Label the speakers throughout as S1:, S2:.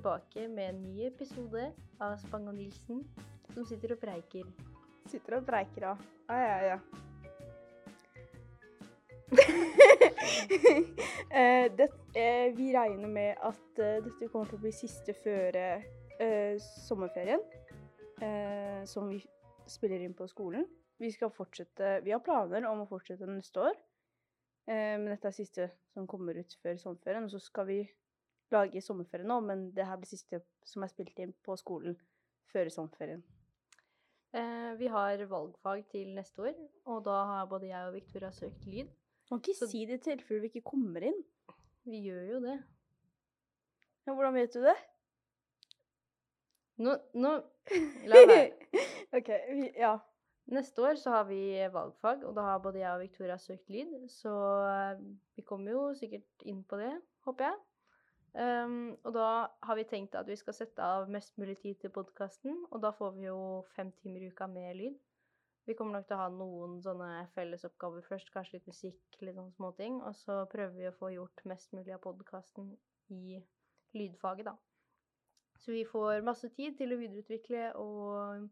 S1: tilbake
S2: med en ny episode av Spang og Nilsen, som sitter og preiker.
S1: Sitter og preiker, ja. Ja, ja, ja. Eh, det, eh, vi regner med at eh, dette kommer til å bli siste før sommerferien, som vi spiller inn på skolen. Vi skal fortsette, vi har planer om å fortsette neste år, men dette er siste som kommer ut før sommerferien. Og så skal vi lage sommerferie nå, men det her blir siste som er spilt inn på skolen før sommerferien.
S2: Eh, vi har valgfag til neste år, og da har både jeg og Victoria søkt lyd.
S1: Kan ikke
S2: Så-
S1: si det i tilfelle vi ikke kommer inn.
S2: Vi gjør jo det.
S1: Ja, hvordan vet du det?
S2: Nå, nå La være.
S1: OK. Vi, ja.
S2: Neste år så har vi valgfag, og da har både jeg og Victoria søkt lyd, så eh, vi kommer jo sikkert inn på det, håper jeg. Ehm, og da har vi tenkt at vi skal sette av mest mulig tid til podkasten, og da får vi jo fem timer i uka med lyd. Vi kommer nok til å ha noen sånne fellesoppgaver først, kanskje litt musikk, litt sånne småting, og så prøver vi å få gjort mest mulig av podkasten i lydfaget, da. Så vi får masse tid til å videreutvikle og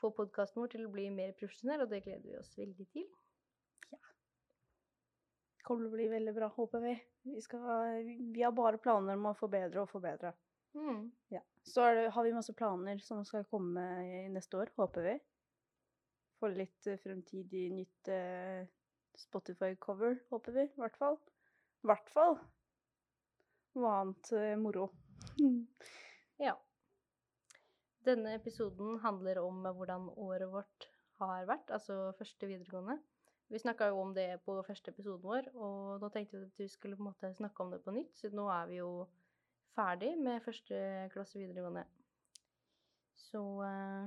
S2: få podkasten vår til å bli mer profesjonell, og det gleder vi oss veldig til.
S1: Kommer til å bli veldig bra, håper vi. Vi, skal, vi, har bare planer om å forbedre og forbedre.
S2: Mm.
S1: Ja. Så det, har vi masse planer som skal komme i neste år, håper vi. Få litt eh, fremtidig nytt eh, Spotify-cover, håper vi, i hvert fall. I hvert fall. Noe annet eh, moro.
S2: Ja. Denne episoden handler om hvordan året vårt har vært, altså første videregående. Vi snakka jo om det på første episoden vår, og nå tenkte vi at vi skulle på en måte snakke om det på nytt, siden nå er vi jo ferdig med første klasse videregående. Så uh...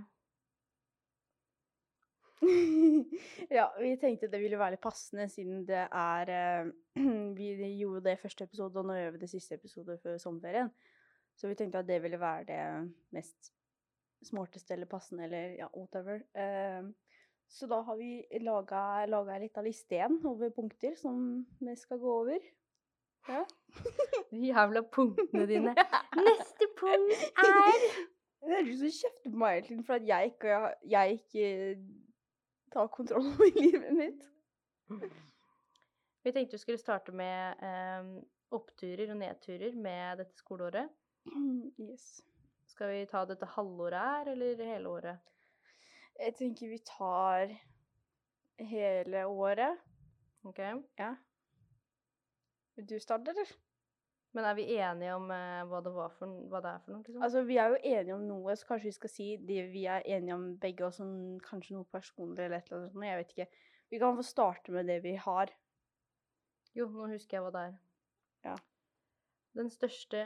S1: ja, vi tenkte det ville være litt passende siden det er uh, Vi gjorde det i første episode, og nå gjør vi det siste episode før sommerferien. Så vi tenkte at det ville være det mest smarteste eller passende eller ja, whatever. Eh, så da har vi laga ei lita liste igjen over punkter som vi skal gå over. Ja.
S2: de jævla punktene dine. Neste punkt er
S1: Det er du som kjefter på meg hele for at jeg ikke, jeg ikke tar kontroll over livet mitt.
S2: Vi tenkte vi skulle starte med eh, oppturer og nedturer med dette skoleåret.
S1: Yes.
S2: Skal vi ta dette halvåret her, eller hele året?
S1: Jeg tenker vi tar hele året.
S2: Ok.
S1: Ja. Vil du starte, eller?
S2: Men er vi enige om eh, hva, det var for, hva det er for noe? Liksom?
S1: Altså, vi er jo enige om noe, så kanskje vi skal si det vi er enige om begge, og sånn, kanskje noe personlig eller et eller annet. Jeg vet ikke. Vi kan få starte med det vi har.
S2: jo, nå husker jeg hva det er.
S1: Ja.
S2: Den største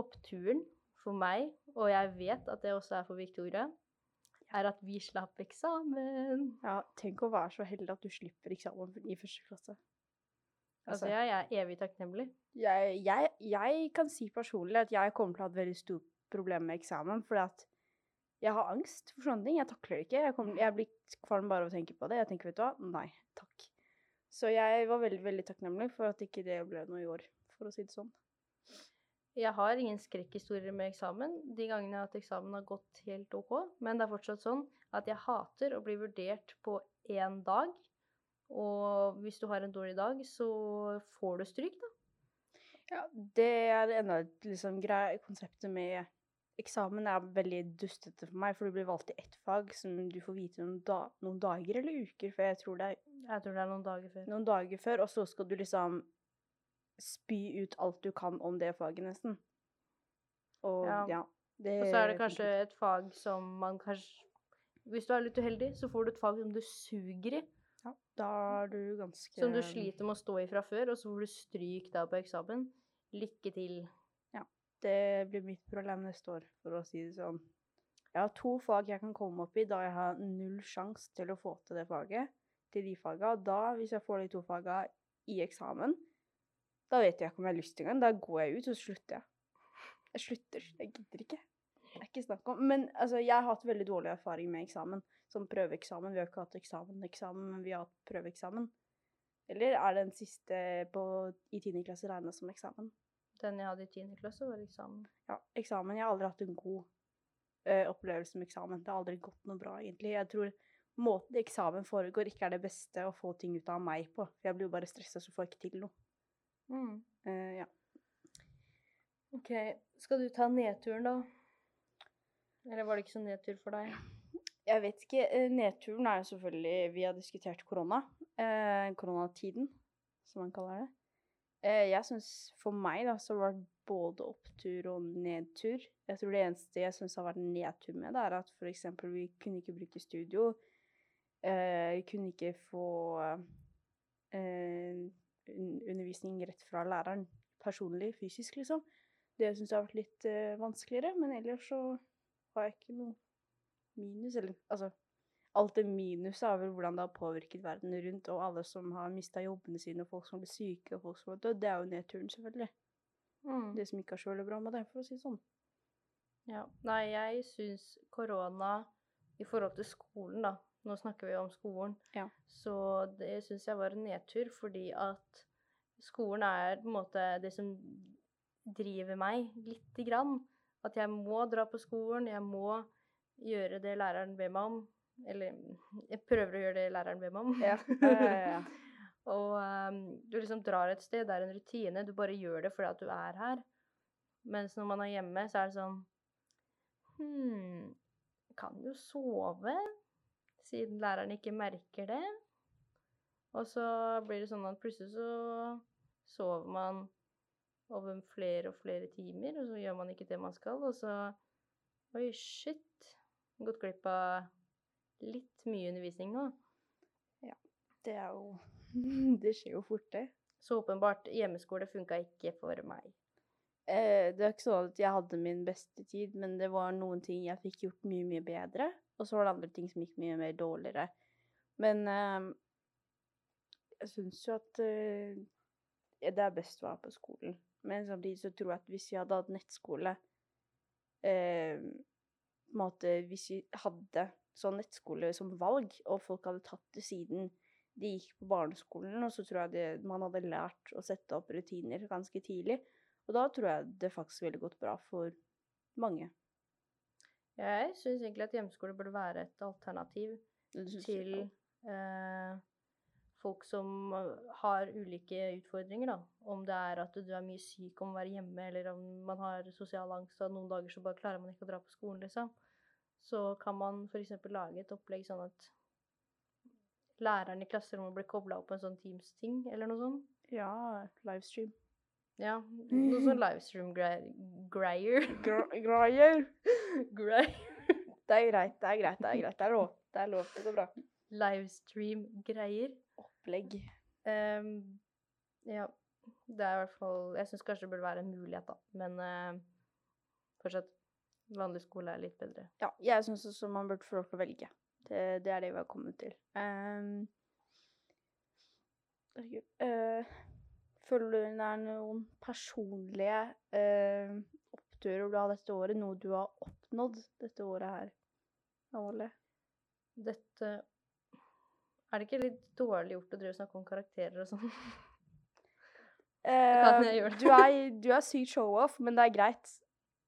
S2: oppturen for meg, og jeg vet at det også er for Victoria, er at vi slapp eksamen.
S1: Ja, tenk å være så heldig at du slipper eksamen i første klasse.
S2: Altså, ja, jeg er evig takknemlig.
S1: jeg, jeg, jeg kan si personlig at jeg kommer til å ha et veldig stort problem med eksamen, fordi at jeg har angst for sånne ting. Jeg takler det ikke. Jeg, kommer, jeg blir kvalm bare av å tenke på det. Jeg tenker, vet du hva, nei, takk. Så jeg var veldig, veldig takknemlig for at ikke det ble noe i år, for å si det sånn.
S2: Jeg har ingen skrekkhistorier med eksamen. De gangene jeg har hatt eksamen har gått helt ok. Men det er fortsatt sånn at jeg hater å bli vurdert på én dag. Og hvis du har en dårlig dag, så får du stryk, da.
S1: Ja, det er enda et liksom, greit konseptet med eksamen er veldig dustete for meg, for du blir valgt i ett fag som du får vite noen, da, noen dager eller uker før. Jeg tror det er
S2: Jeg tror det er noen dager før.
S1: noen dager før, og så skal du liksom spy ut alt du kan om det faget, nesten. Og
S2: Ja.
S1: ja, det
S2: Og så er det kanskje et fag som man kanskje Hvis du er litt uheldig, så får du et fag som du suger i.
S1: Ja, da er du ganske
S2: Som du sliter med å stå i fra før, og så får du stryk da på eksamen. Lykke til. Ja.
S1: Det blir mitt problem neste år, for å si det sånn. Jeg har to fag jeg kan komme opp i da jeg har null sjanse til å få til det faget. Til de faga. Da, hvis jeg får de to faga i eksamen, da vet jeg ikke om jeg har lyst engang. Da går jeg ut, og så slutter jeg. Jeg slutter. Jeg gidder ikke. Det er ikke snakk om. Men altså, jeg har hatt veldig dårlig erfaring med eksamen. Som prøveeksamen. Vi har ikke hatt eksamen-eksamen, men vi har hatt prøveeksamen. Eller er den siste på, i 10. klasse regna som eksamen?
S2: Den jeg hadde i 10. klasse, var eksamen.
S1: Ja, eksamen. Jeg har aldri hatt en god eh, opplevelse med eksamen. Det har aldri gått noe bra, egentlig. Jeg tror måten eksamen foregår, ikke er det beste å få ting ut av meg på. Jeg blir jo bare stressa, så får jeg ikke til noe.
S2: Mm.
S1: Eh, ja.
S2: OK. Skal du ta nedturen, da? Eller var det ikke så nedtur for deg?
S1: Jeg vet ikke. eh, Nedturen er jo selvfølgelig Vi har diskutert korona. Eh, koronatiden, som man kaller det. Eh, jeg syns for meg, da, så var det både opptur og nedtur. Jeg tror det eneste jeg syns har vært nedtur med det, er at f.eks. vi kunne ikke bruke studio. Eh, vi kunne ikke få eh, undervisning rett fra læreren personlig, fysisk, liksom. Det syns jeg har vært litt uh, vanskeligere, men ellers så har jeg ikke noe minus, eller altså Alt det minuset vel hvordan det har påvirket verden rundt, og alle som har mista jobbene sine, og folk som blir syke, og folk som har dødd. Det er jo nedturen, selvfølgelig.
S2: Mm.
S1: Det som ikke er så veldig bra med det, for å si det sånn.
S2: Ja. Nei, jeg syns korona i forhold til skolen, da Nå snakker vi om skolen.
S1: Ja.
S2: Så det syns jeg var en nedtur, fordi at skolen er på en måte det som driver meg lite grann. At jeg må dra på skolen, jeg må gjøre det læreren ber meg om. Eller jeg prøver å gjøre det læreren ber meg om.
S1: Ja.
S2: Og um, du liksom drar et sted, det er en rutine. Du bare gjør det fordi at du er her. Mens når man er hjemme, så er det sånn Hm, kan jo sove, siden læreren ikke merker det. Og så blir det sånn at plutselig så sover man over flere og flere timer, og så gjør man ikke det man skal, og så Oi, shit. Gått glipp av litt mye undervisning nå.
S1: Det er jo Det skjer jo fort, det.
S2: Så åpenbart, hjemmeskole funka ikke for meg.
S1: Eh, det er ikke sånn at jeg hadde min beste tid, men det var noen ting jeg fikk gjort mye, mye bedre. Og så var det andre ting som gikk mye mer dårligere. Men eh, jeg syns jo at eh, det er best å være på skolen. Men samtidig så tror jeg at hvis vi hadde hatt nettskole eh, på en måte, Hvis vi hadde sånn nettskole som valg, og folk hadde tatt det siden de gikk på barneskolen, og så tror jeg det, man hadde lært å sette opp rutiner ganske tidlig. Og da tror jeg det faktisk ville gått bra for mange.
S2: Jeg syns egentlig at hjemmeskole burde være et alternativ til eh, folk som eh, har ulike utfordringer, da. Om det er at du er mye syk om å være hjemme, eller om man har sosial angst, og noen dager så bare klarer man ikke å dra på skolen, liksom. Så kan man f.eks. lage et opplegg sånn at læreren i klasserommet blir kobla opp på en sånn Teams-ting, eller noe sånt.
S1: Ja, livestream.
S2: Ja, noe sånn livestream-greier.
S1: Greier!
S2: Greier.
S1: Det er greit, det er greit, det er greit. Det er lov. Det er lov, det går bra.
S2: Livestream-greier.
S1: Opplegg.
S2: Um, ja, det er i hvert fall Jeg syns kanskje det burde være en mulighet, da. Men uh, fortsatt vanlig skole er litt bedre.
S1: Ja, jeg syns også man burde få lov til å velge. Det, det er det vi har kommet til. Herregud. eh, føler du det er noen personlige eh, oppturer du har dette året? Noe du har oppnådd dette året her? Amalie?
S2: Dette Er det ikke litt dårlig gjort å drive og snakke om karakterer og sånn? kan
S1: Eh, du, er, du er sykt show-off, men det er greit.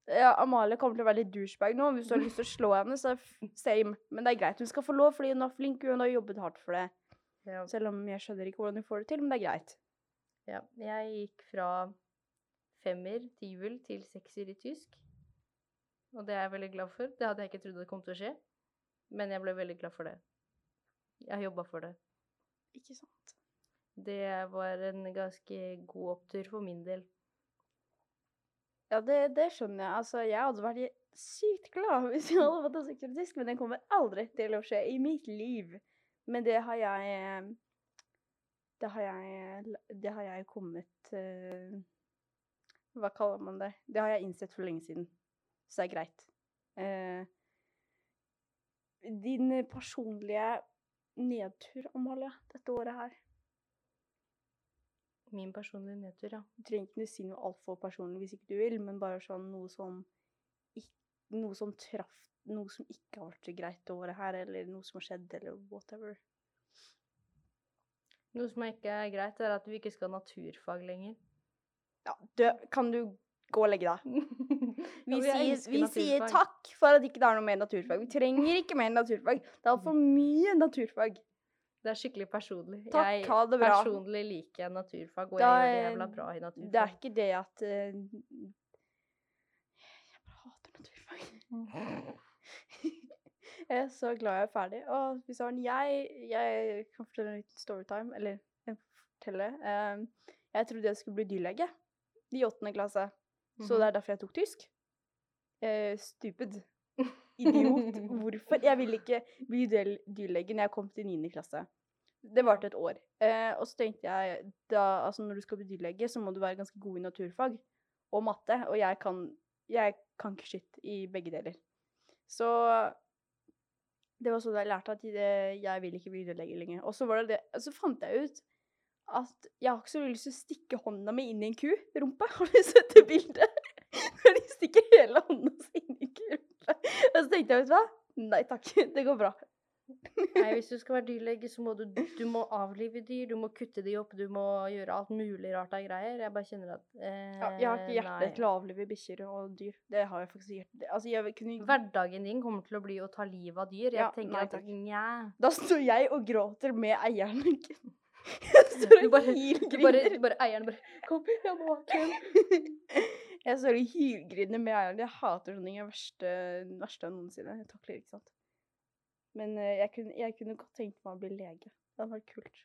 S1: Ja, Amalie kommer til å være litt douchebag nå. Hvis du har lyst til å slå henne, så same. Men det er greit. Hun skal få lov fordi hun er flink, og hun har jobbet hardt for det.
S2: Ja.
S1: Selv om jeg skjønner ikke hvordan hun får det til, men det er greit.
S2: ja. Jeg gikk fra femmer, tyvel, til sekser i tysk. Og det er jeg veldig glad for. Det hadde jeg ikke trodd det kom til å skje. Men jeg ble veldig glad for det. Jeg har jobba for det.
S1: Ikke sant?
S2: Det var en ganske god opptur for min del.
S1: Ja, det, det skjønner jeg. Altså, jeg hadde vært sykt glad hvis jeg hadde fått en tysk, men det kommer aldri til å skje i mitt liv. Men det har jeg eh, Det har jeg Det har jeg kommet eh, Hva kaller man det? Det har jeg innsett for lenge siden. Så det er greit. Eh, din personlige nedtur, Amalie, dette året her.
S2: Min personlige nedtur, ja.
S1: Du trenger ikke si noe altfor personlig hvis ikke du vil, men bare sånn noe som ikk- noe som traff Noe som ikke har vært så greit det året her, eller noe som har skjedd, eller whatever.
S2: Noe som ikke er greit, er at vi ikke skal ha naturfag lenger.
S1: Ja, dø, kan du gå og legge deg? Vi,
S2: Ja,
S1: sier, vi sier takk for at ikke det er noe mer naturfag. Vi trenger ikke mer naturfag. Det er altfor mye naturfag.
S2: Det er skikkelig personlig.
S1: Takk,
S2: jeg
S1: ha det bra.
S2: personlig liker naturfag, og jeg gjør det
S1: er-
S2: jævla bra i naturfag.
S1: Det er ikke det at uh, Jeg bare hater naturfag. jeg er så glad jeg er ferdig. Og hvis jeg, jeg, jeg kan fortelle en liten storytime. Eller jeg fortelle. Eh, jeg trodde jeg skulle bli dyrlege i åttende klasse. Så
S2: Mhm.
S1: det er derfor jeg tok tysk. Eh, stupid. Idiot. Hvorfor? Jeg ville ikke bli dyr- dyrlege når jeg kom til niende klasse. Det varte et år. Eh, og så tenkte jeg da, altså når du skal bli dyrlege, så må du være ganske god i naturfag og matte. Og jeg kan, jeg kan ikke skitt i begge deler. Så det var sånn jeg lærte at det, jeg vil ikke bli dyrlege lenger. Og så var det det, så fant jeg ut at jeg har ikke så lyst til å stikke hånda mi inn i en ku-rumpe. Har du sett det bildet? Når de stikker hele hånda si inn i ku-rumpe. Og så tenkte jeg, vet du hva? Nei takk, det går bra.
S2: Nei, hvis du skal være dyrlege, så må du, du må avlive dyr, du må kutte de opp, du må gjøre alt mulig rart av greier. Jeg bare kjenner at eh,
S1: Ja, jeg har ikke hjerte
S2: nei.
S1: til å avlive bikkjer og dyr. Det har jeg faktisk hjerte Altså, jeg kunne
S2: Hverdagen din kommer til å bli å ta livet av dyr. Jeg
S1: Ja,
S2: tenker
S1: nei
S2: at nja.
S1: Da står jeg og gråter med eieren. Jeg
S2: Du bare, du bare, du bare eieren bare Kom, jeg er våken.
S1: Jeg står og hylgriner med eieren. Jeg hater sånne ting. Det er verste, verste noensinne. Jeg takler ikke sant. Men eh, jeg kunne, jeg kunne godt tenkt meg å bli lege. Det hadde vært kult.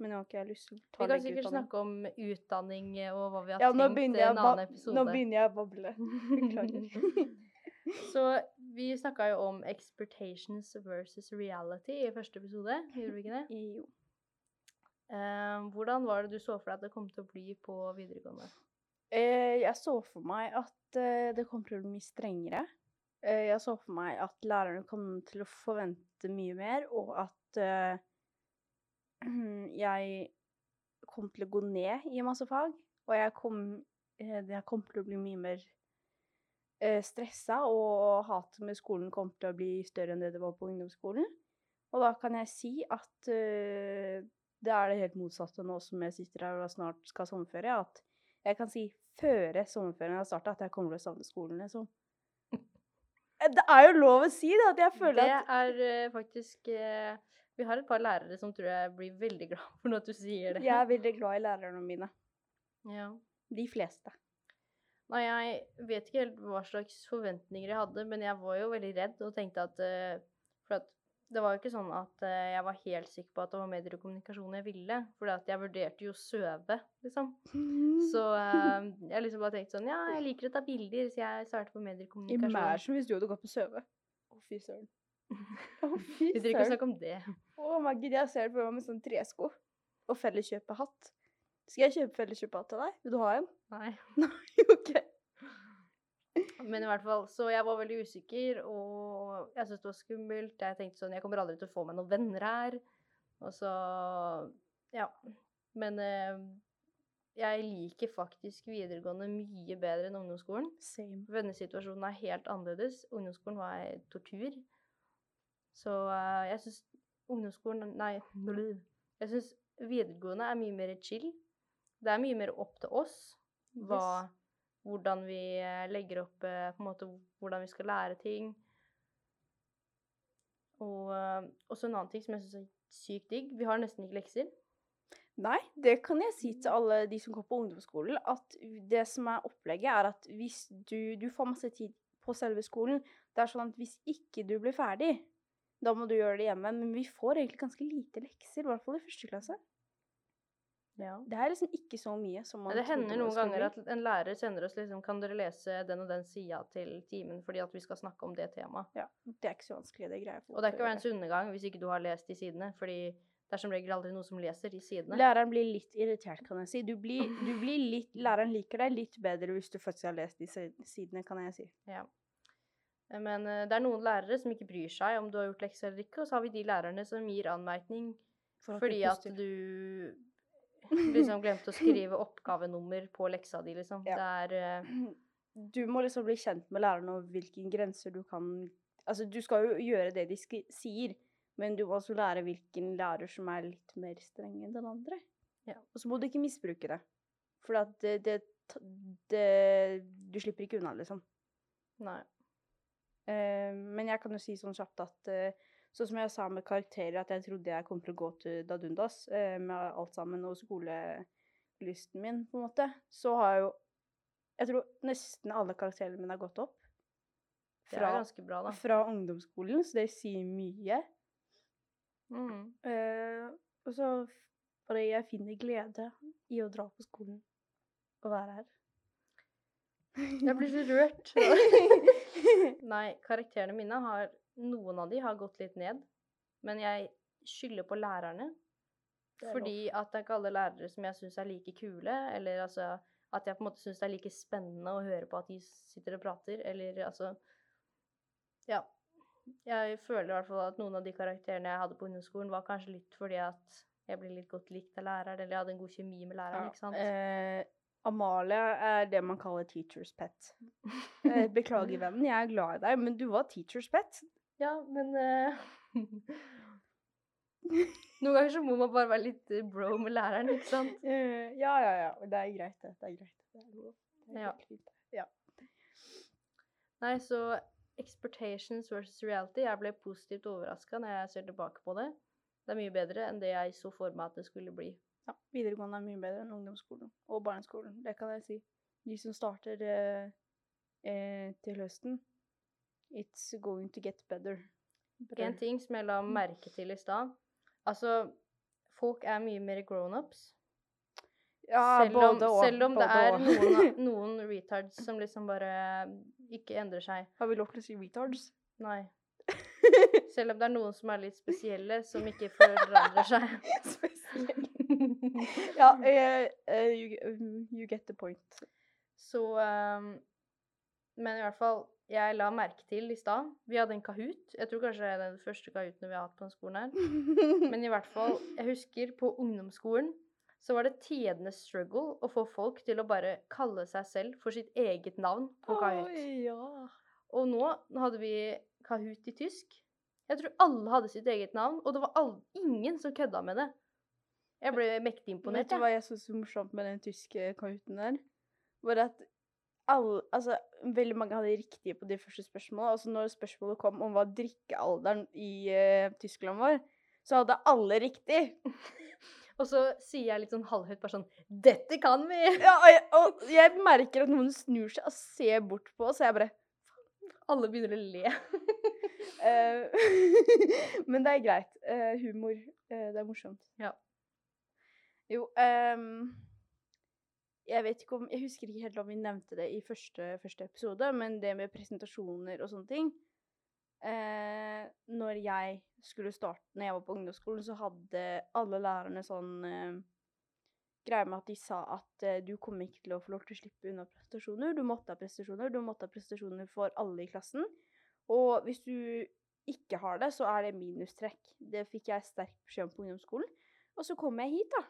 S1: Men nå har ikke jeg lyst til å
S2: Vi kan sikkert
S1: legeutdanning.
S2: snakke om utdanning eh, og hva vi har
S1: Ja,
S2: tenkt i en annen episode.
S1: nå begynner jeg å bable. Beklager.
S2: Så vi snakka jo om expectations versus reality i første episode, gjorde vi ikke det?
S1: jo.
S2: Eh, hvordan var det du så for deg at det kom til å bli på videregående?
S1: Eh, jeg så for meg at eh, det kom til å bli mye strengere. Eh, jeg så for meg at lærerne kom til å forvente mye mer, og at jeg kom til å gå ned i masse fag. Og jeg kom, jeg kom til å bli mye mer stressa, og hatet med skolen kom til å bli større enn det det var på ungdomsskolen. Og da kan jeg si at det er det helt motsatte nå som jeg sitter her og snart skal sommerferie. At jeg kan si før sommerferien har starta at jeg kommer til å savne skolen. Liksom. Eh, Det er jo lov å si det, at jeg føler
S2: Det
S1: at
S2: er eh, faktisk eh, Vi har et par lærere som tror jeg blir veldig glad for at du sier det.
S1: jeg er veldig glad i lærerne mine.
S2: Ja.
S1: De fleste.
S2: Nei, jeg vet ikke helt hva slags forventninger jeg hadde, men jeg var jo veldig redd og tenkte at For at det var jo ikke sånn at eh, jeg var helt sikker på at det var medier og kommunikasjon jeg ville. For jeg vurderte jo søve, liksom. Så eh, jeg liksom bare tenkte sånn Ja, jeg liker å ta bilder, så jeg starter på medier og kommunikasjon.
S1: Imagine hvis du hadde gått på Søve. Å, fy søren. Å, fy
S2: Vi trenger ikke å snakke om det.
S1: Å, my God, jeg ser det for meg med sånn tresko og felleskjøpehatt. Skal jeg kjøpe felleskjøpehatt til deg? Vil du ha en?
S2: Nei. Nei.
S1: OK.
S2: Men i hvert fall, så jeg var veldig usikker, og jeg syntes det var skummelt. Jeg tenkte sånn, jeg kommer aldri til å få meg noen venner her. Og så, ja. Men eh, jeg liker faktisk videregående mye bedre enn ungdomsskolen.
S1: Same.
S2: Vennesituasjonen er helt annerledes. Ungdomsskolen var tortur. Så eh, jeg syns ungdomsskolen Nei, jeg syns videregående er mye mer chill. Det er mye mer opp til oss hva,
S1: Yes.
S2: Hvordan vi eh, legger opp eh, på en måte hvordan vi skal lære ting. Og eh, også en annen ting som jeg syns er sykt digg. Vi har nesten ikke lekser.
S1: Nei, det kan jeg si til alle de som går på ungdomsskolen, at det som er opplegget, er at hvis du, du får masse tid på selve skolen, det er sånn at hvis ikke du blir ferdig, da må du gjøre det hjemme. Men vi får egentlig ganske lite lekser, i hvert fall i første klasse.
S2: Ja.
S1: Det er liksom ikke så mye som man
S2: det hender noen ganger at en lærer sender oss liksom Kan dere lese den og den sida til timen fordi at vi skal snakke om det temaet?
S1: Ja, det er ikke så vanskelig, det greier folk
S2: Og det er ikke verdens undergang hvis ikke du har lest de sidene, fordi det er som regel aldri noen som leser de sidene.
S1: Læreren blir litt irritert, kan jeg si. Du blir, du blir litt, læreren liker deg litt bedre hvis du faktisk har lest de sidene, kan jeg si.
S2: Ja. Men eh, det er noen lærere som ikke bryr seg om du har gjort lekser eller ikke, og så har vi de lærerne som gir anmerkning
S1: For
S2: fordi at du liksom glemte å skrive oppgavenummer på leksa di, liksom.
S1: Ja.
S2: Det er uh...
S1: du må liksom bli kjent med læreren og hvilken grenser du kan Altså, du skal jo gjøre det de sier, men du må også lære hvilken lærer som er litt mer streng enn den andre.
S2: Ja.
S1: Og så må du ikke misbruke det. For at det, det, det Du slipper ikke unna, liksom.
S2: Nei.
S1: Uh, men jeg kan jo si sånn kjapt at eh, sånn som jeg sa med karakterer, at jeg trodde jeg kom til å gå til Dadundas eh, med alt sammen og skolelysten min, på en måte, så har jeg jo Jeg tror nesten alle karakterene mine har gått opp.
S2: Ganske bra, da.
S1: fra ungdomsskolen, så det sier mye.
S2: Mm.
S1: Eh, og så bare jeg finner glede i å dra på skolen og være her.
S2: Jeg blir så rørt. Nei, karakterene mine har Noen av de har gått litt ned. Men jeg skylder på lærerne.
S1: Er
S2: Fordi at det er ikke alle lærere som jeg syns er like kule. Eller altså at jeg på en måte syns det er like spennende å høre på at de sitter og prater. Eller altså Ja. Jeg føler i hvert fall at noen av de karakterene jeg hadde på ungdomsskolen, var kanskje litt fordi at jeg ble litt godt likt av læreren, eller jeg hadde en god kjemi med læreren, ikke sant.
S1: Eh, Amalie er det man kaller teacher's pet. Eh, beklager, vennen, jeg er glad i deg, men du var teacher's pet.
S2: Ja, men uh... Noen ganger så må man bare være litt eh, bro med læreren, ikke sant?
S1: Ja, ja, ja. Det er greit, det. Det er greit. Det er lov.
S2: Ja.
S1: Ja.
S2: Nei, så expectations versus reality. Jeg ble positivt overraska når jeg ser tilbake på det. Det er mye bedre enn det jeg så for meg at det skulle bli.
S1: Ja. Videregående er mye bedre enn ungdomsskolen og barneskolen. Det kan jeg si. De som starter eh, eh, til høsten It's going to get better.
S2: En ting som jeg la merke til i stad Altså, folk er mye mer grown-ups.
S1: Ja,
S2: Selv, om-
S1: både og.
S2: selv om det er noen, noen retards som liksom bare ikke endrer seg.
S1: Har vi lov til å si retards?
S2: Nei. Selv om det er noen som er litt spesielle, som ikke forandrer seg.
S1: Spesielt. Ja, eh, you, um, you get the point.
S2: Så um, Men i hvert fall, jeg la merke til i stad Vi hadde en Kahoot. Jeg tror kanskje det er den første Kahooten vi har hatt på den skolen her. Men i hvert fall, jeg husker på ungdomsskolen så var det tidenes struggle å få folk til å bare kalle seg selv for sitt eget navn på Kahoot.
S1: Oh, ja.
S2: Og nå hadde vi Kahoot i tysk. Jeg tror alle hadde sitt eget navn, og det var all, ingen som kødda med det. Jeg ble mektig
S1: Vet
S2: imponert.
S1: du
S2: jeg.
S1: hva jeg syns er morsomt med den tyske kahooten der? Var at alle, altså, veldig mange hadde riktige på de første spørsmålene. Altså, når spørsmålet kom om hva drikkealderen i uh, Tyskland var, så hadde alle riktig.
S2: Og så sier jeg litt sånn halvhøyt bare sånn Dette kan vi!
S1: Ja, og, jeg, og jeg merker at noen snur seg og ser bort på oss, og jeg bare
S2: Alle begynner å le.
S1: eh, Men det er greit. Uh, humor. det er morsomt.
S2: Ja.
S1: Jo um, Jeg vet ikke om Jeg husker ikke helt om vi nevnte det i første, første episode, men det med presentasjoner og sånne ting uh, Når jeg skulle starte Når jeg var på ungdomsskolen, så hadde alle lærerne sånn uh, greie med at de sa at uh, du kommer ikke til å få lov til å slippe unna prestasjoner. Du måtte ha prestasjoner. Du måtte ha prestasjoner for alle i klassen. Og hvis du ikke har det, så er det minustrekk. Det fikk jeg sterk beskjed om på ungdomsskolen. Og så kom jeg hit, da.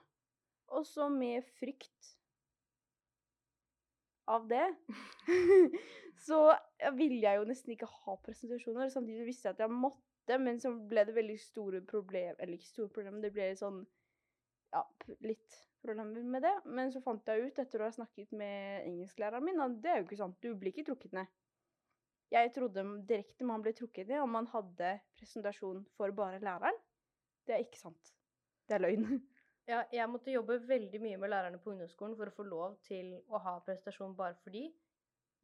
S1: Og så med frykt av det, så ville jeg jo nesten ikke ha presentasjoner. Samtidig visste jeg at jeg måtte, men så ble det veldig store problemer Eller ikke store problemer, det ble sånn Ja, litt problemer med det. Men så fant jeg ut, etter å ha snakket med engelsklæreren min, at det er jo ikke sant. Du blir ikke trukket ned. Jeg trodde direkte man ble trukket ned om man hadde presentasjon for bare læreren. Det er ikke sant. Det er løgn.
S2: Ja, jeg måtte jobbe veldig mye med lærerne på ungdomsskolen for å få lov til å ha prestasjon bare for de.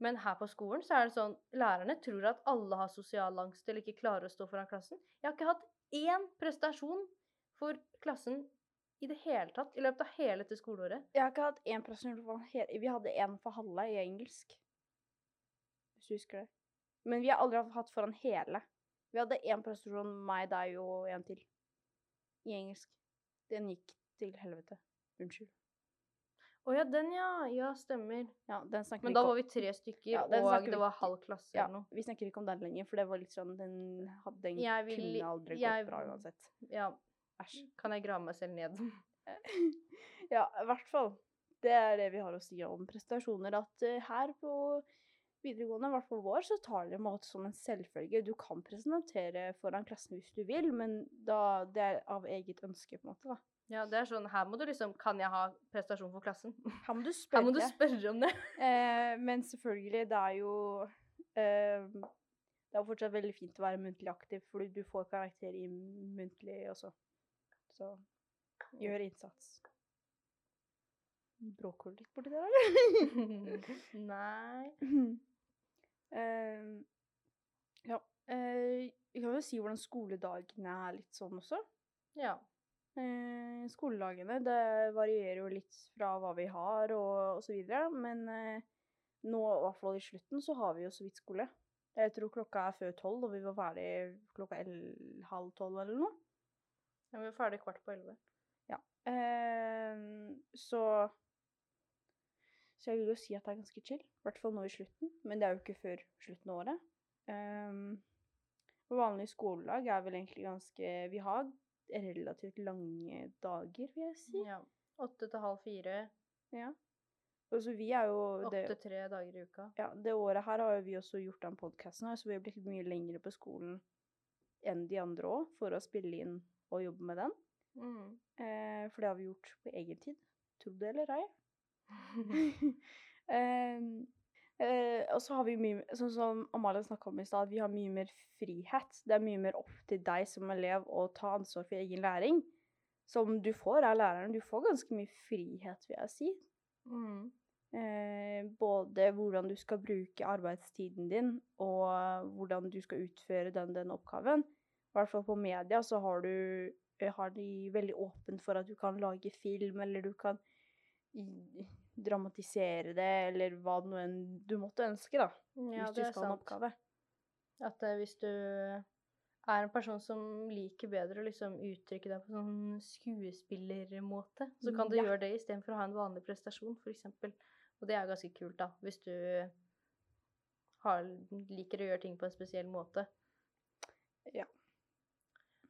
S2: Men her på skolen så er det sånn Lærerne tror at alle har sosial angst eller ikke klarer å stå foran klassen. Jeg har ikke hatt én prestasjon for klassen i det hele tatt i løpet av hele dette skoleåret.
S1: Jeg har ikke hatt én prestasjon for hele Vi hadde en for halve i engelsk. Hvis du husker det. Men vi har aldri hatt foran hele. Vi hadde én prestasjon, meg, deg og en til. I engelsk. Den gikk til helvete. Unnskyld.
S2: Å ja, den ja. Ja, stemmer.
S1: Ja, den snakker
S2: Men
S1: vi
S2: da
S1: ikke
S2: var
S1: om.
S2: vi tre stykker,
S1: Ja, den
S2: og
S1: snakker vi
S2: det var
S1: ikke-
S2: halv klasse
S1: Ja,
S2: eller noe.
S1: vi snakker ikke om den lenger, for det var litt sånn Den, hadde, den
S2: Jeg vil-
S1: kunne aldri
S2: jeg-
S1: gått bra uansett.
S2: Ja,
S1: Æsj.
S2: kan jeg grave meg selv ned?
S1: Ja, i hvert fall. Det er det vi har å si om prestasjoner. At eh, her på videregående, i hvert fall vår, så tar det mat som en selvfølge. Du kan presentere foran klassen hvis du vil, men da, det er av eget ønske, på en måte. da.
S2: Ja, det er sånn Her må du liksom Kan jeg ha prestasjon for klassen?
S1: Her må du spørre.
S2: må du spørre om det.
S1: Eh, men selvfølgelig, det er jo eh, Det er jo fortsatt veldig fint å være muntlig aktiv, fordi du får karakter i muntlig også. Så gjør innsats. Bråker du litt borti der, eller?
S2: Nei
S1: Eh, ja. Eh, vi kan jo si hvordan skoledagene er litt sånn også.
S2: Ja.
S1: Eh, skoledagene det varierer jo litt fra hva vi har og, osv. men eh, nå, i hvert fall i slutten, så har vi jo så vidt skole. Jeg tror klokka er før tolv, og vi var ferdig klokka halv tolv eller noe.
S2: ja vi var ferdig kvart på elleve.
S1: Eh, så Så jeg vil jo si at det er ganske chill. I hvert fall nå i slutten. Men det er jo ikke før slutten av året. Um, vanlig skoledag er vel egentlig ganske Vi har relativt lange dager, vil jeg si.
S2: Ja. Åtte til halv fire.
S1: Ja. Og så vi er jo
S2: Åtte tre dager i uka.
S1: ja, det året her har jo vi også gjort den podkasten her, så vi har blitt mye lengre på skolen enn de andre òg, for å spille inn og jobbe med den.
S2: Mm.
S1: Eh, for det har vi gjort på egen tid. Tro det eller ei. Ehm, eh, og så har vi mye Sånn som Amalie snakka om i stad, vi har mye mer frihet. Det er mye mer opp til deg som elev å ta ansvar for egen læring. Som du får av læreren. Du får ganske mye frihet, vil jeg si.
S2: Mm.
S1: Eh, både hvordan du skal bruke arbeidstiden din, og hvordan du skal utføre den, den oppgaven. I hvert fall på media så har du eh, har de veldig åpent for at du kan lage film, eller du kan dramatisere det, eller hva det nå enn du måtte ønske, da.
S2: Ja,
S1: hvis du skal ha en oppgave.
S2: At uh, hvis du er en person som liker bedre å liksom uttrykke deg på sånn skuespillermåte, så kan du
S1: Ja.
S2: gjøre det istedenfor å ha en vanlig prestasjon, f.eks. Og det er ganske kult, da, hvis du har, liker å gjøre ting på en spesiell måte.
S1: Ja.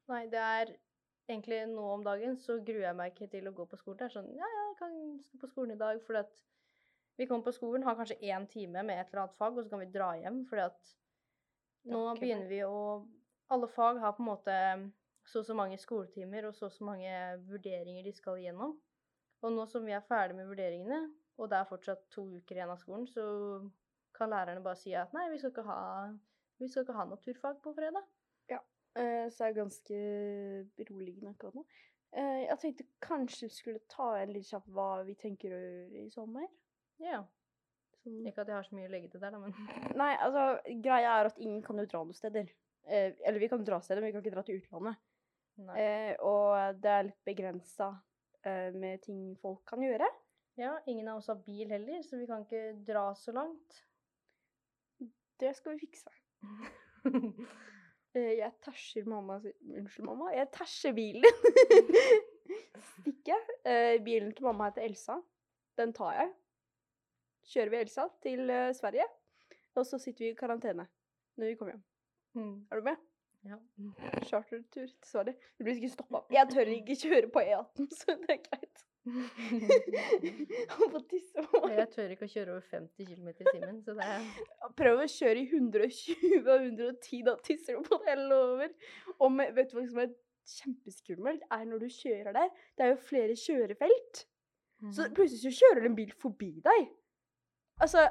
S2: Nei, det er egentlig nå om dagen så gruer jeg meg ikke til å gå på skolen. Det er sånn Ja, ja, jeg kan skal på skolen i dag, fordi at vi kommer på skolen, har kanskje én time med et eller annet fag, og så kan vi dra hjem, fordi at nå begynner vi å Alle fag har på en måte så og så mange skoletimer og så og så mange vurderinger de skal igjennom. Og nå som vi er ferdig med vurderingene, og det er fortsatt to uker igjen av skolen, så kan lærerne bare si at nei, vi skal ikke ha, vi skal ikke ha naturfag på fredag.
S1: Eh, så er det ganske beroligende akkurat nå. Eh, jeg tenkte kanskje vi skulle ta en litt kjapp hva vi tenker å gjøre i sommer.
S2: Ja.
S1: Sånn
S2: Ikke at jeg har så mye å legge til der, da, men
S1: Nei, altså, greia er at ingen kan jo dra noen steder. Eh, eller vi kan dra steder, men vi kan ikke dra til utlandet. Eh, og det er litt begrensa eh, med ting folk kan gjøre.
S2: Ja, ingen av oss har bil heller, så vi kan ikke dra så langt.
S1: Det skal vi fikse. Eh, jeg tæsjer mamma Unnskyld, mamma. Jeg tæsjer bilen. Stikker. Eh, bilen til mamma heter Elsa. Den tar jeg. Kjører vi Elsa til eh, Sverige, og så sitter vi i karantene når vi kommer hjem.
S2: Mm.
S1: Er du med?
S2: Ja.
S1: Chartertur til Sverige. Du blir sikkert stoppa. Jeg tør ikke kjøre på E18, så det er greit. Han får tisse.
S2: Jeg tør ikke å kjøre over 50 km i timen, så det er
S1: Prøv å kjøre i 120 og 110, da tisser du på det hele over. Og med, vet du hva som er kjempeskummelt, er når du kjører der. Det er jo flere kjørefelt. Så
S2: Mhm.
S1: plutselig så kjører det en bil forbi deg. Altså,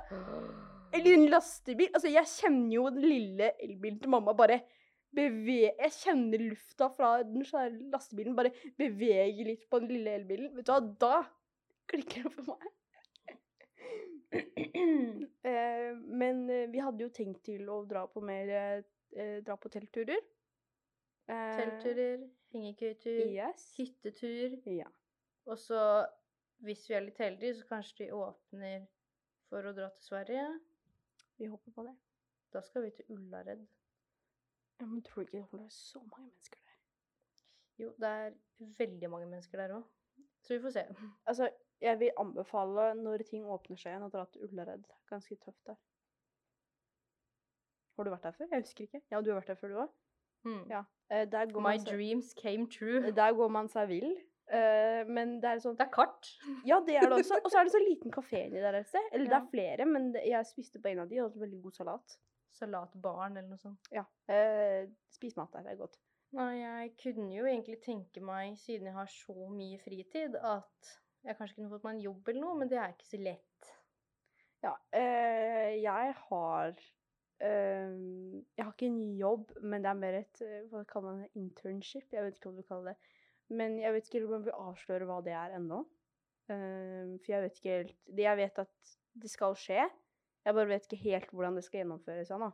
S1: eller en lastebil. Altså, jeg kjenner jo den lille elbilen til mamma bare beve... Jeg kjenner lufta fra den svære lastebilen bare bevege litt på den lille elbilen. Vet du hva, da klikker det for meg. Eh, men eh, vi hadde jo tenkt til å dra på mer eh, Dra på teltturer. Eh,
S2: Teltturer, hengekøytur,
S1: Yes.
S2: hyttetur.
S1: Ja.
S2: Og så, hvis vi er litt heldige, så kanskje de åpner for å dra til Sverige.
S1: Vi håper på det.
S2: Da skal vi til Ullared.
S1: Ja, men tror du ikke det er så mange mennesker der?
S2: Jo, det er veldig mange mennesker der òg. Så vi får se.
S1: Altså, jeg vil anbefale når ting åpner seg igjen, å dra til Ullared. Ganske tøft der. Har du vært der før? Jeg husker ikke. Ja, du har vært der før, du òg?
S2: Mm.
S1: Ja. Eh,
S2: My
S1: seg,
S2: dreams came true.
S1: der går man seg vill. Eh, men det er sånn
S2: Det er kart.
S1: Ja, det er det også. Og så er det så liten kafé inni der et sted. Eller det er flere, men jeg spiste på en av de, og hadde veldig god salat.
S2: Salatbaren eller noe sånt.
S1: Ja. Eh, spis mat der, det er godt.
S2: Nei, jeg kunne jo egentlig tenke meg, siden jeg har så mye fritid, at jeg kanskje kunne fått meg en jobb eller noe, men det er ikke så lett.
S1: Ja, eh, jeg har eh, Jeg har ikke en jobb, men det er mer et eh, Hva kaller man det? Internship? Jeg vet ikke hva du kaller det. Men jeg vet ikke om jeg vil avsløre hva det er ennå. Eh, for jeg vet ikke helt det Jeg vet at det skal skje. Jeg bare vet ikke helt hvordan det skal gjennomføres ennå.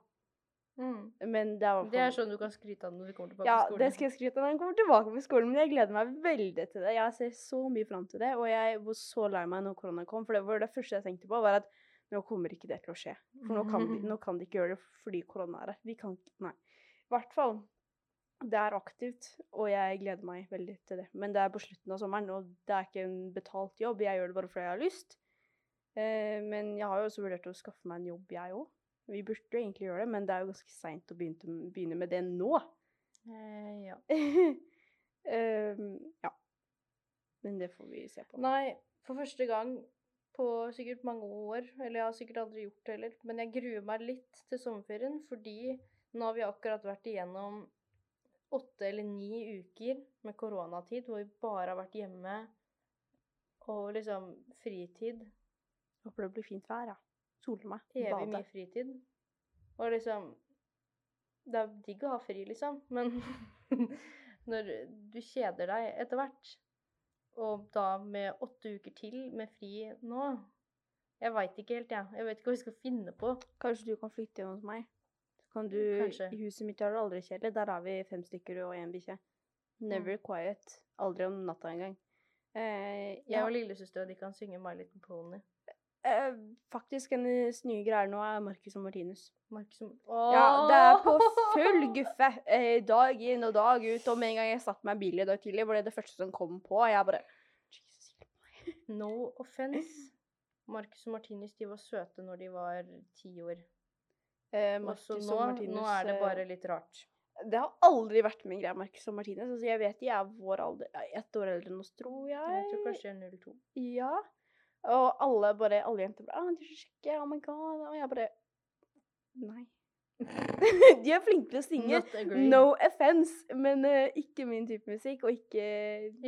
S1: Men det er hvertfall...
S2: Det er sånn du kan skryte av når du kommer tilbake
S1: Ja,
S2: på skolen.
S1: det skal jeg skryte av når jeg kommer tilbake på skolen, men jeg gleder meg veldig til det. Jeg ser så mye fram til det, og jeg var så lei meg når korona kom, for det var det første jeg tenkte på, var at nå kommer ikke det til å skje. For nå kan, de, nå kan de ikke gjøre det fordi korona er her. Vi kan ikke Nei. I hvert fall. Det er aktivt, og jeg gleder meg veldig til det. Men det er på slutten av sommeren, og det er ikke en betalt jobb. Jeg gjør det bare fordi jeg har lyst. Eh, men jeg har jo også vurdert å skaffe meg en jobb, jeg òg. Vi burde jo egentlig gjøre det, men det er jo ganske seint å begynne, begynne med det nå.
S2: Eh, ja.
S1: um, ja. Men det får vi se på.
S2: Nei, for første gang på sikkert mange år, eller jeg har sikkert aldri gjort det heller, men jeg gruer meg litt til sommerferien, fordi nå har vi akkurat vært igjennom åtte eller ni uker med koronatid, hvor vi bare har vært hjemme og liksom fritid.
S1: Håper det blir fint vær, ja. Sole meg.
S2: Evig
S1: Bade.
S2: mye fritid. Og liksom Det er digg å ha fri, liksom, men når du kjeder deg etter hvert, og da med åtte uker til med fri nå Jeg veit ikke helt, jeg. Jeg vet ikke hva vi skal finne på.
S1: Kanskje du kan flytte hjem hos meg? Kan du
S2: Kanskje.
S1: I huset mitt er det aldri kjedelig. Der har vi fem stykker og én bikkje. Never quiet. Aldri om natta engang. Eh,
S2: Jeg
S1: ja,
S2: og lillesøstera di kan synge My Little Pony.
S1: Eh, faktisk hennes nye greier nå er Marcus og Martinus.
S2: Markus som
S1: Ja, det er på full guffe. Eh, dag inn og dag ut. Og med en gang jeg satte meg i bilen i dag tidlig, var det det første som kom på. Jeg bare Jesus, hjelp meg.
S2: No offense. Marcus og Martinus de var søte når de var ti år.
S1: Eh,
S2: Og
S1: Marcus og
S2: nå,
S1: Martinus,
S2: nå er det
S1: eh,
S2: bare litt rart.
S1: Det har aldri vært min greie, Marcus og Martinus. Altså, jeg vet de er vår alder, ett år eldre enn oss, tror jeg.
S2: Jeg tror kanskje jeg er 02.
S1: Ja. Og alle bare, alle jenter bare, 'Å, du er så kjekke, oh my god. Og jeg bare, nei. de er flinke til å synge. No offense, men uh, ikke min type musikk, og ikke...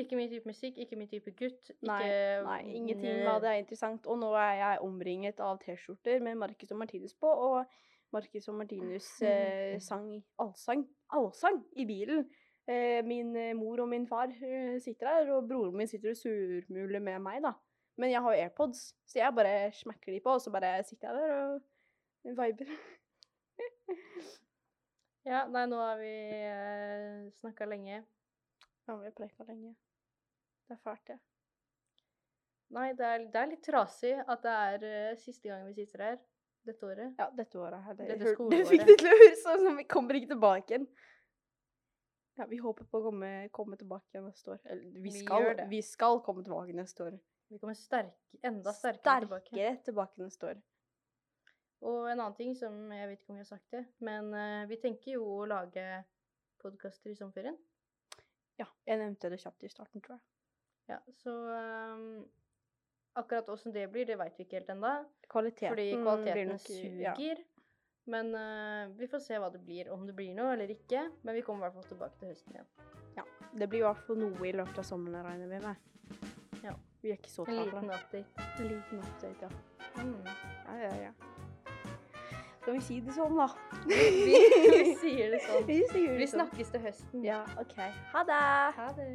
S2: Ikke min type musikk, ikke min type gutt.
S1: Nei,
S2: ikke
S1: nei, ingenting av det er interessant. Og nå er jeg omringet av t-skjorter med Marcus og Martinus på, og Marcus og Martinus uh, sang allsang, allsang i bilen. Uh, min mor og min far sitter der, og broren min sitter og surmuler med meg, da. Men jeg har jo AirPods, så jeg bare smekker de på, og så bare sitter jeg der og viber.
S2: Ja, nei, nå har vi eh, snakka lenge.
S1: har vi preika lenge. Det er fælt, det.
S2: Nei, det er, det er litt trasig at det er uh, siste gang vi sitter her dette året.
S1: Ja, dette året her. Det,
S2: Dette skoleåret.
S1: det fikk det til å høres ut som vi kommer ikke tilbake igjen. Ja, vi håper på å komme, komme tilbake neste år. Eller, vi,
S2: Vi
S1: skal, vi skal komme tilbake neste år.
S2: Vi kommer sterk, enda sterkere tilbake.
S1: Sterkere tilbake neste år.
S2: Og en annen ting som jeg vet ikke om vi har sagt det, men uh, vi tenker jo å lage podkaster i sommerferien.
S1: Ja, jeg nevnte det kjapt i starten, tror jeg.
S2: Ja, så um, akkurat åssen det blir, det veit vi ikke helt ennå.
S1: Kvaliteten,
S2: Fordi kvaliteten
S1: nok-
S2: suger.
S1: Ja.
S2: Men uh, vi får se hva det blir, om det blir noe eller ikke. Men vi kommer i hvert fall tilbake til høsten igjen. Ja.
S1: Det blir i hvert fall noe i løpet av sommeren, regner vi med.
S2: Ja.
S1: Vi er ikke så
S2: En
S1: travle.
S2: liten update.
S1: En liten update, ja.
S2: Mm.
S1: Ja, ja, ja. Skal vi si det sånn, da?
S2: Vi sier det sånn.
S1: Vi sier det
S2: Vi
S1: sånn.
S2: snakkes til høsten.
S1: Ja, OK. Ha det!
S2: Ha det.